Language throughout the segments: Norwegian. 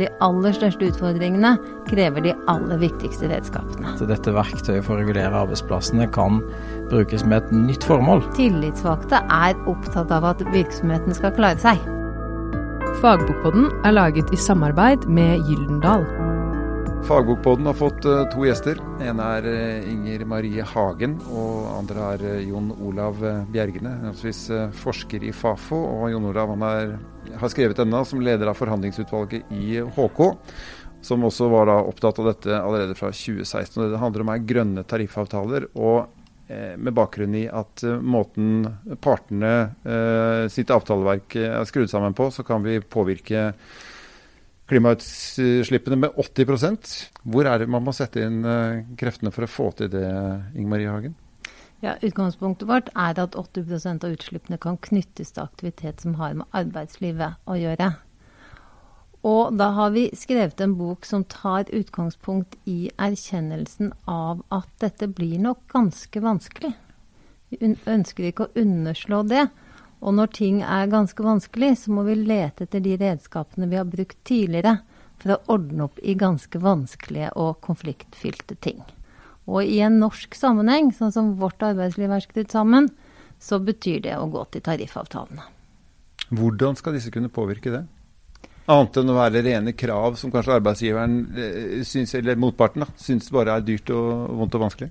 de aller største utfordringene krever de aller viktigste redskapene. Så dette verktøyet for å regulere arbeidsplassene kan brukes med et nytt formål. Tillitsvalgte er opptatt av at virksomheten skal klare seg. Fagbokpodden er laget i samarbeid med Gyldendal. Fagbokpodden har fått uh, to gjester. En er uh, Inger Marie Hagen, og andre er uh, Jon Olav Bjergene. Henholdsvis forsker i Fafo. Og Jon Olav han er, har skrevet denne som leder av forhandlingsutvalget i HK. Som også var opptatt av dette allerede fra 2016. og Det handler om er grønne tariffavtaler. og med bakgrunn i at måten partene sitt avtaleverk er skrudd sammen på, så kan vi påvirke klimautslippene med 80% Hvor er det man må sette inn uh, kreftene for å få til det, Inger Marie Hagen? Ja, Utgangspunktet vårt er at 80% av utslippene kan knyttes til aktivitet som har med arbeidslivet å gjøre. Og da har vi skrevet en bok som tar utgangspunkt i erkjennelsen av at dette blir nok ganske vanskelig. Vi ønsker ikke å underslå det. Og når ting er ganske vanskelig, så må vi lete etter de redskapene vi har brukt tidligere for å ordne opp i ganske vanskelige og konfliktfylte ting. Og i en norsk sammenheng, sånn som vårt arbeidsliv er skrudd sammen, så betyr det å gå til tariffavtalene. Hvordan skal disse kunne påvirke det? Annet enn å være rene krav som kanskje arbeidsgiveren eh, syns, eller motparten da, syns bare er dyrt og vondt og vanskelig?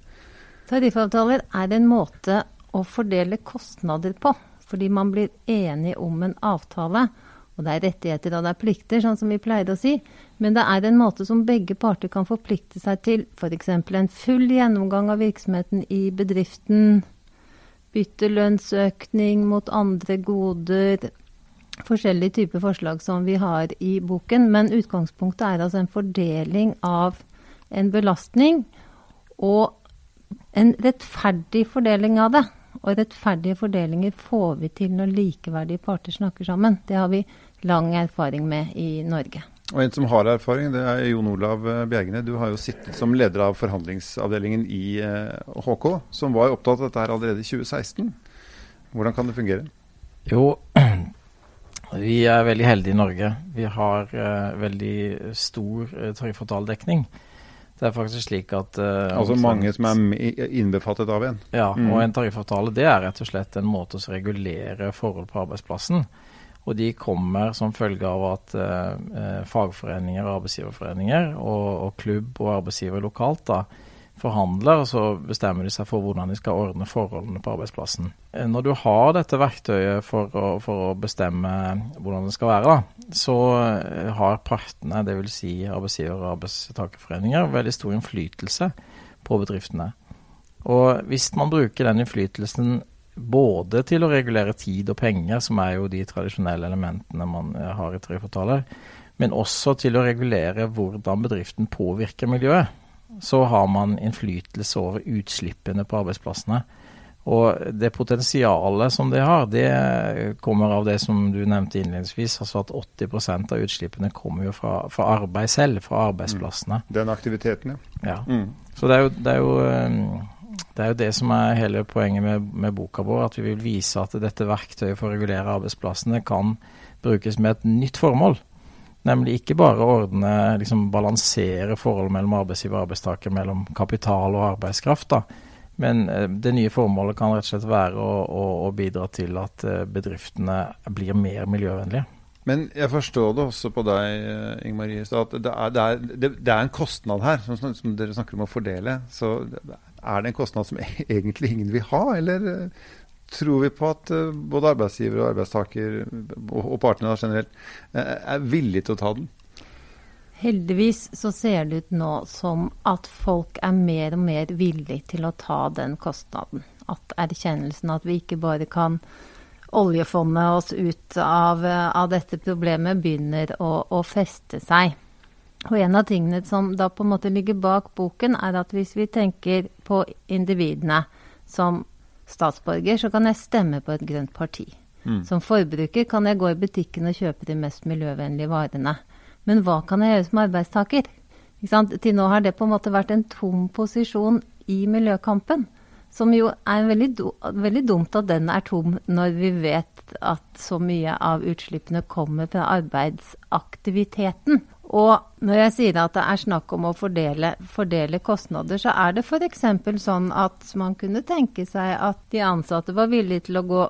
Tariffavtaler er en måte å fordele kostnader på fordi man blir enig om en avtale. Og det er rettigheter og det er plikter, sånn som vi pleier å si. Men det er en måte som begge parter kan forplikte seg til. F.eks. en full gjennomgang av virksomheten i bedriften. Bytte lønnsøkning mot andre goder. Forskjellige typer forslag som vi har i boken. Men utgangspunktet er altså en fordeling av en belastning. Og en rettferdig fordeling av det. Og rettferdige fordelinger får vi til når likeverdige parter snakker sammen. Det har vi lang erfaring med i Norge. Og En som har erfaring, det er Jon Olav Bjergene. Du har jo sittet som leder av forhandlingsavdelingen i HK, eh, som var opptatt av dette her allerede i 2016. Hvordan kan det fungere? Jo, vi er veldig heldige i Norge. Vi har uh, veldig stor uh, tariffavtaledekning. Det er faktisk slik at uh, Altså mange som er innbefattet av en? Ja, mm. og en tariffavtale det er rett og slett en måte å regulere forhold på arbeidsplassen. Og de kommer som følge av at uh, fagforeninger, arbeidsgiverforeninger og, og, klubb og arbeidsgiver lokalt da, forhandler, og så bestemmer de seg for hvordan de skal ordne forholdene på arbeidsplassen. Eh, når du har dette verktøyet for å, for å bestemme hvordan det skal være, da, så eh, har partene, dvs. Si arbeidsgiver- og arbeidstakerforeninger, veldig stor innflytelse på bedriftene. Og hvis man bruker den innflytelsen både til å regulere tid og penger, som er jo de tradisjonelle elementene man eh, har i tariffavtaler, men også til å regulere hvordan bedriften påvirker miljøet så har man innflytelse over utslippene på arbeidsplassene. Og det potensialet som det har, det kommer av det som du nevnte innledningsvis, altså at 80% av utslippene kommer jo fra, fra arbeid selv, fra arbeidsplassene. Mm. Den aktiviteten, ja. ja. Mm. Så det er, jo, det, er jo, um, det er jo det som er hele poenget med, med, boka vår, at vi vil vise at dette verktøyet for å regulere arbeidsplassene kan brukes med et nytt formål. Nemlig ikke bare ordne, liksom balansere forholdet mellom arbeidsgiver og arbeidstaker, mellom kapital og arbeidskraft. da. Men eh, det nye formålet kan rett og slett være å, å, å bidra til at eh, bedriftene blir mer miljøvennlige. Men jeg forstår det også på deg, eh, Inger Marie, at det er, det, er, det er, en kostnad her, som, som dere snakker om å fordele. Så er det en kostnad som egentlig ingen vil ha, eller tror vi på at uh, både arbeidsgiver og arbeidstaker, og, partene generelt, uh, er villige til å ta den? Heldigvis så ser det ut nå som at folk er mer og mer villige til å ta den kostnaden. At erkjennelsen at vi ikke bare kan oljefonde oss ut av, av dette problemet, begynner å, å, feste seg. Og en av tingene som da på en måte ligger bak boken, er at hvis vi tenker på individene som statsborger, så kan jeg stemme på et grønt parti. Mm. Som forbruker kan jeg gå i butikken og kjøpe de mest miljøvennlige varene. Men hva kan jeg gjøre som arbeidstaker? Til nå har det på en måte vært en tom posisjon i miljøkampen. Som jo er veldig, veldig, dumt at den er tom, når vi vet at så mye av utslippene kommer fra arbeidsaktiviteten. Og når jeg sier at det er snakk om å fordele, fordele kostnader, så er det f.eks. sånn at man kunne tenke seg at de ansatte var villige til å gå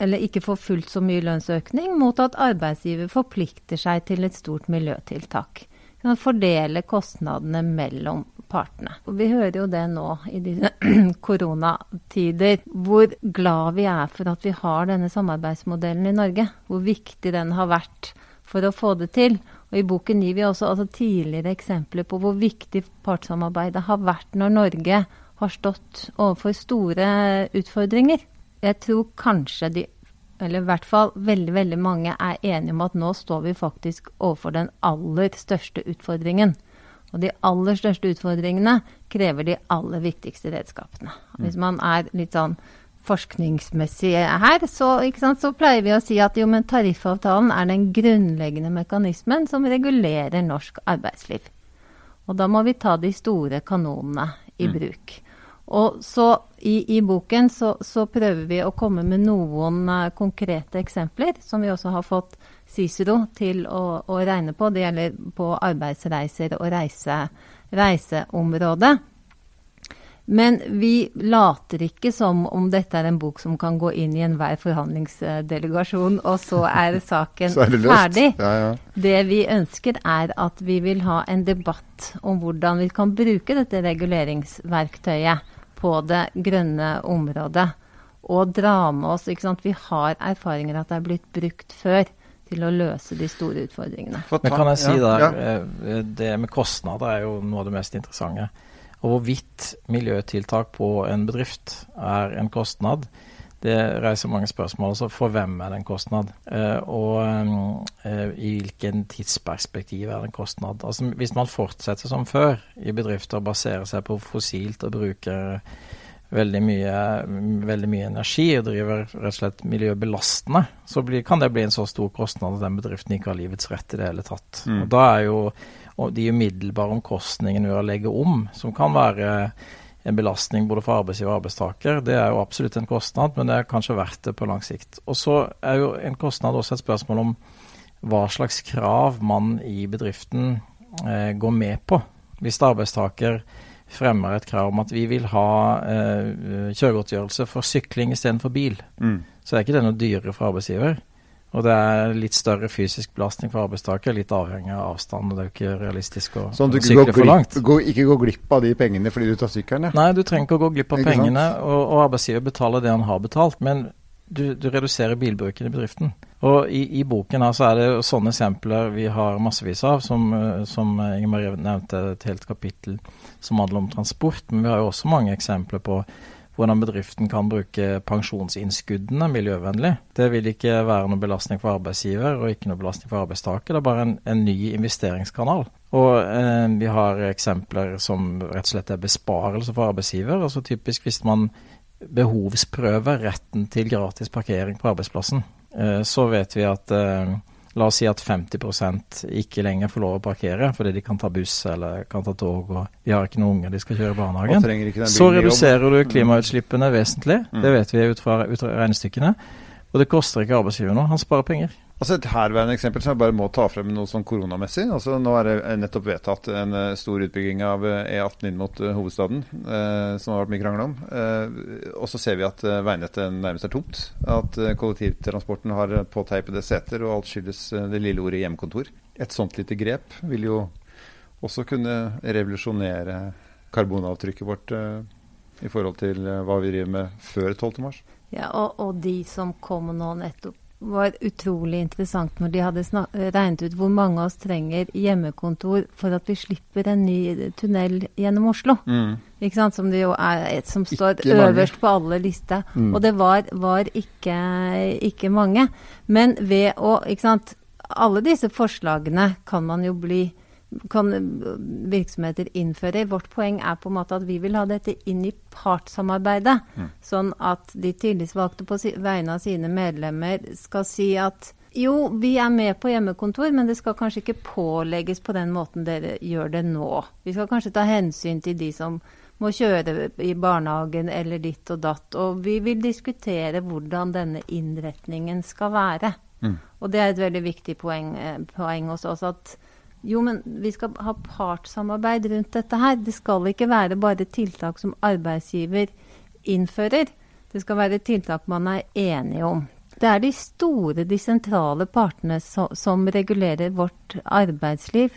eller ikke få fullt så mye lønnsøkning, mot at arbeidsgiver forplikter seg til et stort miljøtiltak. Kan fordele kostnadene mellom partene. Og vi hører jo det nå i disse koronatider, hvor glad vi er for at vi har denne samarbeidsmodellen i Norge. Hvor viktig den har vært for å få det til. Og I boken gir vi også altså, tidligere eksempler på hvor viktig partssamarbeidet har vært når Norge har stått overfor store utfordringer. Jeg tror kanskje de, eller i hvert fall veldig, veldig mange, er enige om at nå står vi faktisk overfor den aller største utfordringen. Og de aller største utfordringene krever de aller viktigste redskapene. Hvis man er litt sånn forskningsmessig her, så, sant, så, pleier vi å si at jo, men tariffavtalen er den grunnleggende mekanismen som regulerer norsk arbeidsliv. Og da må vi ta de store kanonene i mm. bruk. Og så i, i boken så, så, prøver vi å komme med noen uh, konkrete eksempler, som vi også har fått Cicero til å, å regne på. Det gjelder på arbeidsreiser og reise, reiseområdet. Men vi later ikke som om dette er en bok som kan gå inn i enhver forhandlingsdelegasjon, og så er saken så er det ferdig. Ja, ja. Det vi ønsker, er at vi vil ha en debatt om hvordan vi kan bruke dette reguleringsverktøyet på det grønne området. Og dra med oss ikke sant? Vi har erfaringer at det er blitt brukt før til å løse de store utfordringene. Men kan jeg si der, eh, Det med kostnader er jo noe av det mest interessante. Og hvorvidt miljøtiltak på en bedrift er en kostnad, det reiser mange spørsmål. Altså for hvem er det en kostnad? Eh, og eh, i hvilken tidsperspektiv er det en kostnad? Altså Hvis man fortsetter som før i bedrifter og baserer seg på fossilt og bruker veldig mye, veldig mye energi og driver rett og slett miljøbelastende, så blir, kan det bli en så stor kostnad at den bedriften ikke har livets rett i det hele tatt. Mm. Og Da er jo de umiddelbare omkostningene ved å legge om, som kan være en belastning både for arbeidsgiver og arbeidstaker, det er jo absolutt en kostnad, men det er kanskje verdt det på lang sikt. Og så er jo en kostnad også et spørsmål om hva slags krav man i bedriften eh, går med på. Hvis arbeidstaker fremmer et krav om at vi vil ha eh, kjøregodtgjørelse for sykling istedenfor bil, mm. så er ikke det noe dyrere for arbeidsgiver. Og det er litt større fysisk belastning for arbeidstaker, litt avhengig av avstand. og Det er jo ikke realistisk å sånn sykle for langt. Gå, ikke gå glipp av de pengene fordi du tar sykkelen? Ja. Nei, du trenger ikke å gå glipp av pengene, og, og, arbeidsgiver betaler det han har betalt. Men du, du reduserer bilbruken i bedriften. Og i, i boken her så er det sånne eksempler vi har massevis av, som, som Inger Marie nevnte et helt kapittel som handler om transport. Men vi har jo også mange eksempler på hvordan bedriften kan bruke pensjonsinnskuddene miljøvennlig. Det vil ikke være noen belastning for arbeidsgiver og ikke noen belastning for arbeidstaker. Det er bare en, en ny investeringskanal. Og eh, vi har eksempler som rett og slett er besparelse for arbeidsgiver. altså Typisk hvis man behovsprøver retten til gratis parkering på arbeidsplassen, eh, så vet vi at eh, La oss si at 50 ikke lenger får lov å parkere fordi de kan ta buss eller kan ta tog, og de har ikke noen unger de skal kjøre i barnehagen. Så reduserer du klimautslippene vesentlig. Mm. Det vet vi ut fra, ut fra regnestykkene. Og det koster ikke arbeidsgiver noe. Han sparer penger. Altså Et herværende eksempel som jeg bare må ta frem noe sånn koronamessig. Altså Nå er det nettopp vedtatt en uh, stor utbygging av uh, E18 inn mot hovedstaden, hovedstaden, som har vært mye krangel om. og så ser vi at veinettet nærmest er tomt. At kollektivtransporten har påteipede seter, og alt skyldes det lille ordet hjemmekontor. Et sånt lite grep vil jo også kunne revolusjonere karbonavtrykket vårt i forhold til hva vi driver med før 12.3. Ja, og, og de som kom nå nettopp var utrolig interessant når de hadde regnet ut hvor mange av oss trenger hjemmekontor for at vi slipper en ny tunnel gjennom Oslo. Mm. Ikke sant? Som det jo er et som står øverst på alle lister. Mm. Og det var, var ikke, ikke, mange. Men ved å ikke sant, Alle disse forslagene kan man jo bli kan virksomheter innføre. Vårt poeng er på en måte at vi vil ha dette inn i partssamarbeidet. Mm. Sånn at de tillitsvalgte på vegne av sine medlemmer skal si at jo, vi er med på hjemmekontor, men det skal kanskje ikke pålegges på den måten dere gjør det nå. Vi skal kanskje ta hensyn til de som må kjøre i barnehagen eller ditt og datt. Og vi vil diskutere hvordan denne innretningen skal være. Mm. Og det er et veldig viktig poeng, eh, poeng hos oss at jo, men vi skal ha partssamarbeid rundt dette her. Det skal ikke være bare tiltak som arbeidsgiver innfører. Det skal være tiltak man er enige om. Det er de store, de sentrale partene som, regulerer vårt arbeidsliv.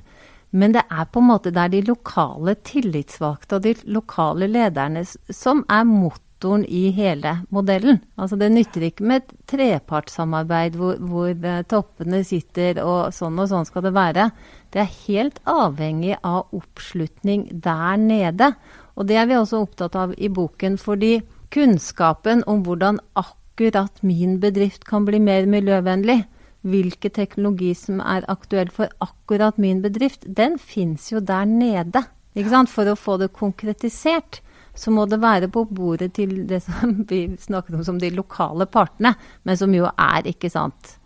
Men det er på en måte det er de lokale tillitsvalgte og de lokale lederne som er mot motoren i hele modellen. Altså Det nytter ikke med et trepartssamarbeid hvor, hvor eh, toppene sitter og sånn og sånn skal det være. Det er helt avhengig av oppslutning der nede. Og det er vi også opptatt av i boken, fordi kunnskapen om hvordan akkurat min bedrift kan bli mer miljøvennlig, hvilken teknologi som er aktuell for akkurat min bedrift, den fins jo der nede. For å få det konkretisert så må det være på bordet til det som vi snakker om som de lokale partene, men som jo er, ikke sant,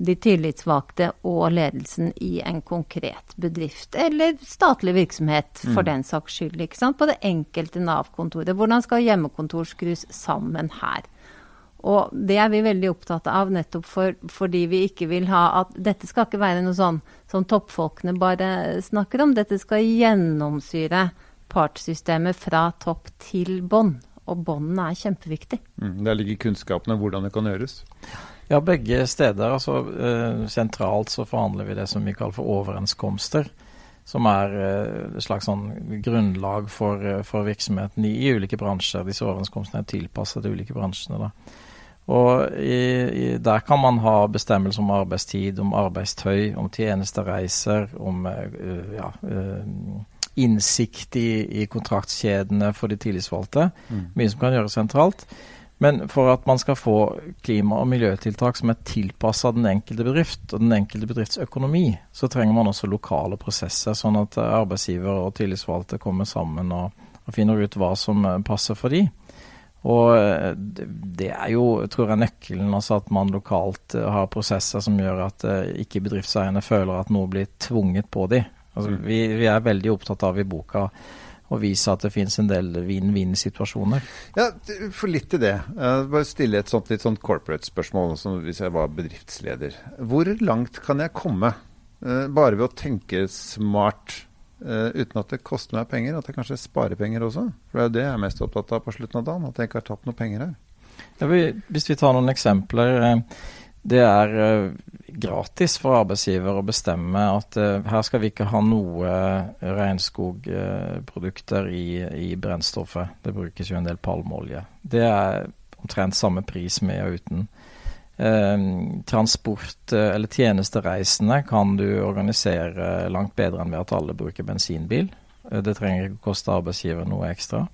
de tillitsvalgte og ledelsen i en konkret bedrift eller statlig virksomhet, for mm. den saks skyld. ikke sant, På det enkelte Nav-kontoret. Hvordan skal hjemmekontor skrus sammen her? Og det er vi veldig opptatt av, nettopp for, fordi vi ikke vil ha at Dette skal ikke være noe sånn som toppfolkene bare snakker om. Dette skal gjennomsyre partssystemet fra topp til bånn. Og båndene er kjempeviktig. Mm, der ligger kunnskapen om hvordan det kan gjøres? Ja, begge steder. altså eh, Sentralt så forhandler vi det som vi kaller for overenskomster. Som er eh, et slags sånn grunnlag for, eh, for virksomheten i, i, ulike bransjer. Disse overenskomstene er tilpasset de ulike bransjene. da. Og i, i, Der kan man ha bestemmelser om arbeidstid, om arbeidstøy, om tjenestereiser, om uh, ja, innsikt i, i kontraktskjedene for de tillitsvalgte. Mm. Mye som kan gjøres sentralt. Men for at man skal få klima- og miljøtiltak som er tilpassa den enkelte bedrift og den enkelte bedrifts økonomi, så trenger man også lokale prosesser, sånn at arbeidsgiver og tillitsvalgte kommer sammen og, og finner ut hva som passer for de. Og eh, det er jo, tror jeg, nøkkelen. altså At man lokalt eh, har prosesser som gjør at eh, ikke bedriftseierne føler at noe blir tvunget på dem. Altså, mm. vi, vi, er veldig opptatt av i boka å vise at det finnes en del vinn-vinn-situasjoner. Ja, for litt til det. Uh, bare stille et sånt litt sånn corporate-spørsmål hvis jeg var bedriftsleder. Hvor langt kan jeg komme uh, bare ved å tenke smart uh, uten at det koster meg penger? At jeg kanskje sparer penger også? For det er jo det jeg er mest opptatt av på slutten av dagen. At jeg ikke har tatt noe penger her. Ja, vi, hvis vi tar noen eksempler. Det er gratis for arbeidsgiver å bestemme at uh, her skal vi ikke ha noe regnskogprodukter uh, i, i, brennstoffet. Det brukes jo en del palmeolje. Det er omtrent samme pris med og uten. Transport- eller tjenestereisende kan du organisere langt bedre enn ved at alle bruker bensinbil. Det trenger ikke koste arbeidsgiver noe ekstra.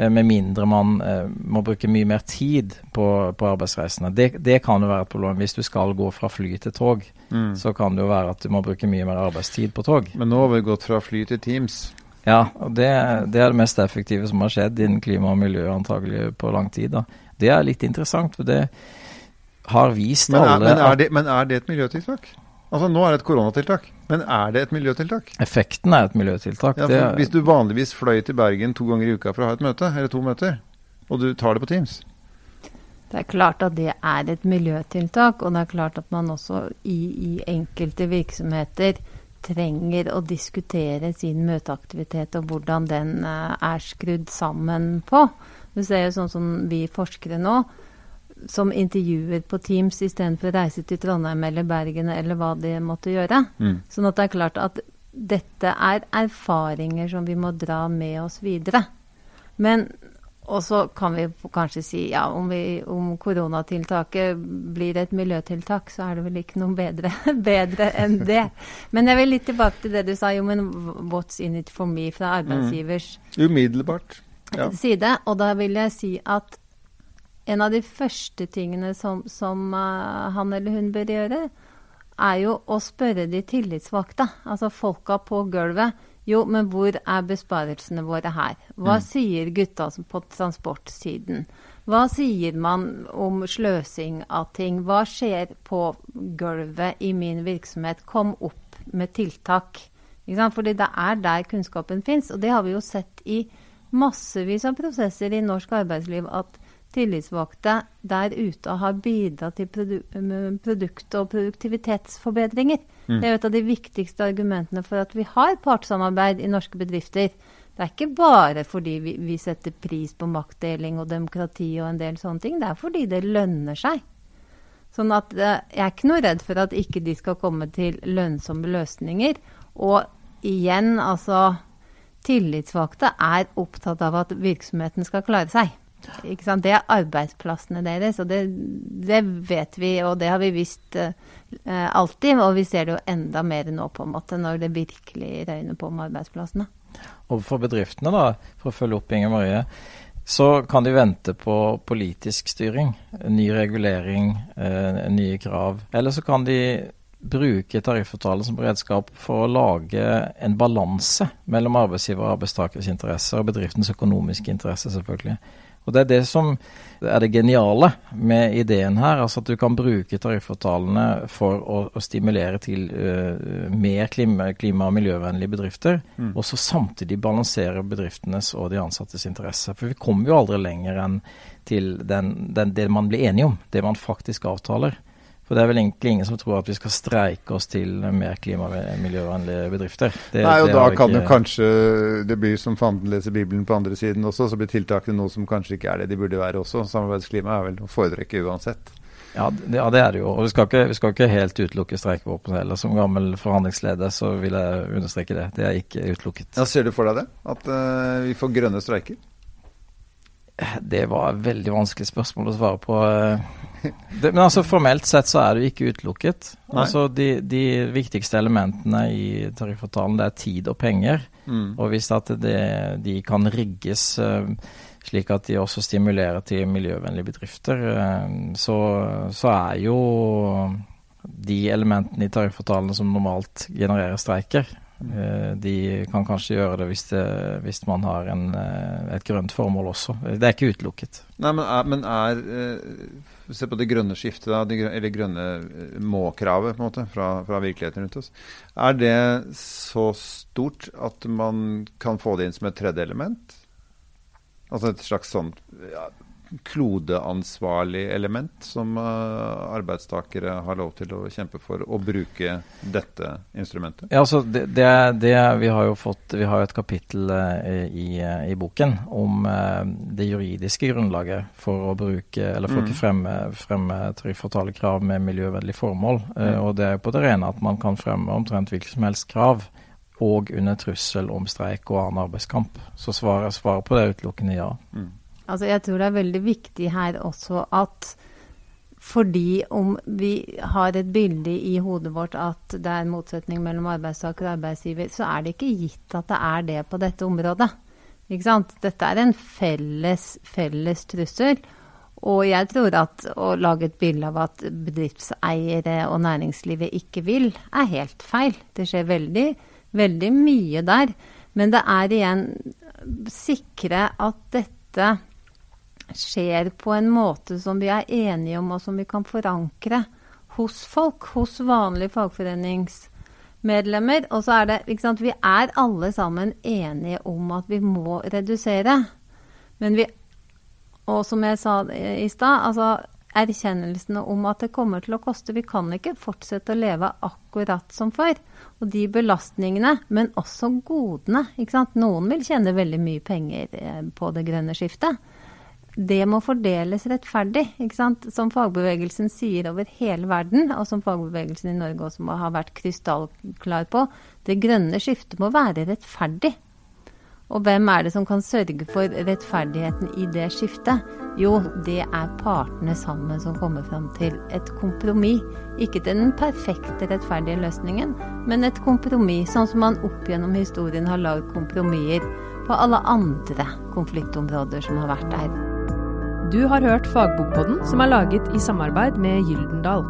Eh, med mindre man eh, må bruke mye mer tid på, på arbeidsreisene. Det, det, kan jo være et problem. Hvis du skal gå fra fly til tog, mm. så kan det jo være at du må bruke mye mer arbeidstid på tog. Men nå har vi gått fra fly til Teams. Ja, og det, det er det mest effektive som har skjedd innen klima og miljø antagelig på lang tid. Da. Det er litt interessant, for det har vist men er, alle men er, det, men er det et miljøtiltak? Altså Nå er det et koronatiltak, men er det et miljøtiltak? Effekten er et miljøtiltak. Ja, for Hvis du vanligvis fløy til Bergen to ganger i uka for å ha et møte, eller to møter, og du tar det på Teams Det er klart at det er et miljøtiltak, og det er klart at man også i, i enkelte virksomheter trenger å diskutere sin møteaktivitet og hvordan den uh, er skrudd sammen på. Du ser jo sånn som vi forskere nå som intervjuer på Teams istedenfor å reise til Trondheim eller Bergen eller hva de måtte gjøre. Mm. Sånn at det er klart at dette er erfaringer som vi må dra med oss videre. Men også kan vi kanskje si ja, om, vi, om koronatiltaket blir et miljøtiltak, så er det vel ikke noe bedre, bedre, enn det. Men jeg vil litt tilbake til det du sa, jo, men what's in it for me fra arbeidsgivers mm. Umiddelbart. Ja. side. Og da vil jeg si at en av de første tingene som, som uh, han eller hun bør gjøre, er jo å spørre de tillitsvalgte, altså folka på gulvet. Jo, men hvor er besparelsene våre her? Hva mm. sier gutta på transportsiden? Hva sier man om sløsing av ting? Hva skjer på gulvet i min virksomhet? Kom opp med tiltak. Fordi det er der kunnskapen fins. Og det har vi jo sett i massevis av prosesser i norsk arbeidsliv. at tillitsvalgte der ute har bidratt til produ produkt- og produktivitetsforbedringer. Mm. Det er et av de viktigste argumentene for at vi har partssamarbeid i norske bedrifter. Det er ikke bare fordi vi, vi setter pris på maktdeling og demokrati og en del sånne ting. Det er fordi det lønner seg. Sånn at eh, jeg er ikke noe redd for at ikke de skal komme til lønnsomme løsninger. Og igjen, altså Tillitsvalgte er opptatt av at virksomheten skal klare seg. Det er arbeidsplassene deres, og det, det, vet vi, og det har vi visst uh, alltid. Og vi ser det jo enda mer nå, på en måte, når det virkelig røyner på med arbeidsplassene. Og for bedriftene, da, for å følge opp Inger Marie, så kan de vente på politisk styring. Ny regulering, uh, nye krav. Eller så kan de bruke tariffavtalen som redskap for å lage en balanse mellom arbeidsgiver og arbeidstakers interesser, og bedriftens økonomiske interesser, selvfølgelig. Og Det er det som er det geniale med ideen her. altså At du kan bruke tariffavtalene for å, å stimulere til uh, mer klima, klima- og miljøvennlige bedrifter. Mm. Og så samtidig balansere bedriftenes og de ansattes interesser. For vi kommer jo aldri lenger enn til den, den, det man blir enige om. Det man faktisk avtaler. For det er vel egentlig ingen som tror at vi skal streike oss til mer klima- og miljøvennlige bedrifter. Det, Nei, og da kan jo kanskje Det blir som fanden leser Bibelen på andre siden også, så blir tiltakene noe som kanskje ikke er det de burde være også. Samarbeidsklima er vel å foretrekke uansett. Ja det, ja, det er det jo. Og vi skal ikke, vi skal ikke helt utelukke streikevåpen heller. Som gammel forhandlingsleder så vil jeg understreke det. Det er ikke utelukket. Ja, Ser du for deg det? At uh, vi får grønne streiker? Det var et veldig vanskelig spørsmål å svare på. Det, men altså formelt sett så er det jo ikke utelukket. Altså de, de, viktigste elementene i tariffavtalen det er tid og penger. Mm. Og hvis at det, de kan rigges uh, slik at de også stimulerer til miljøvennlige bedrifter, uh, så, så, er jo de elementene i tariffavtalene som normalt genererer streiker, Eh, de kan kanskje gjøre det hvis, det, hvis man har en, eh, et grønt formål også. Det er ikke utelukket. Nei, Men er, men er eh, Se på det grønne skiftet, da, eller grønne må-kravet på en måte, fra, fra, virkeligheten rundt oss. Er det så stort at man kan få det inn som et tredje element? Altså et slags sånn ja, klodeansvarlig element som uh, arbeidstakere har lov til å kjempe for å bruke dette instrumentet? Ja, altså det, det, det Vi har jo fått, vi har et kapittel uh, i, i, boken om det juridiske grunnlaget for å bruke, eller for å ikke fremme, fremme tariffavtalekrav med miljøvennlig formål. Mm. Og det er jo på det rene at man kan fremme omtrent hvilket som helst krav og under trussel om streik og annen arbeidskamp. Så svaret, svaret på det er utelukkende ja. Mm. Altså, jeg tror det er veldig viktig her også at fordi om vi har et bilde i hodet vårt at det er en motsetning mellom arbeidstaker og arbeidsgiver, så er det ikke gitt at det er det på dette området. Ikke sant? Dette er en felles, felles trussel. Og jeg tror at å lage et bilde av at bedriftseiere og næringslivet ikke vil, er helt feil. Det skjer veldig, veldig mye der. Men det er igjen sikre at dette skjer på en måte som vi er enige om, og som vi kan forankre hos folk, hos vanlige fagforeningsmedlemmer. Og så er det, ikke sant, vi er alle sammen enige om at vi må redusere. Men vi, og som jeg sa i stad, altså erkjennelsene om at det kommer til å koste. Vi kan ikke fortsette å leve akkurat som før. Og de belastningene, men også godene. Noen vil tjene veldig mye penger eh, på det grønne skiftet det må fordeles rettferdig, ikke sant? som fagbevegelsen sier over hele verden, og som fagbevegelsen i Norge også må ha vært krystallklar på. Det grønne skiftet må være rettferdig. Og hvem er det som kan sørge for rettferdigheten i det skiftet? Jo, det er partene sammen som kommer fram til et kompromiss. Ikke til den perfekte, rettferdige løsningen, men et kompromiss, sånn som man opp gjennom historien har lagd kompromisser på alle andre konfliktområder som har vært der. Du har hørt Fagbokpodden, som er laget i samarbeid med Gyldendal.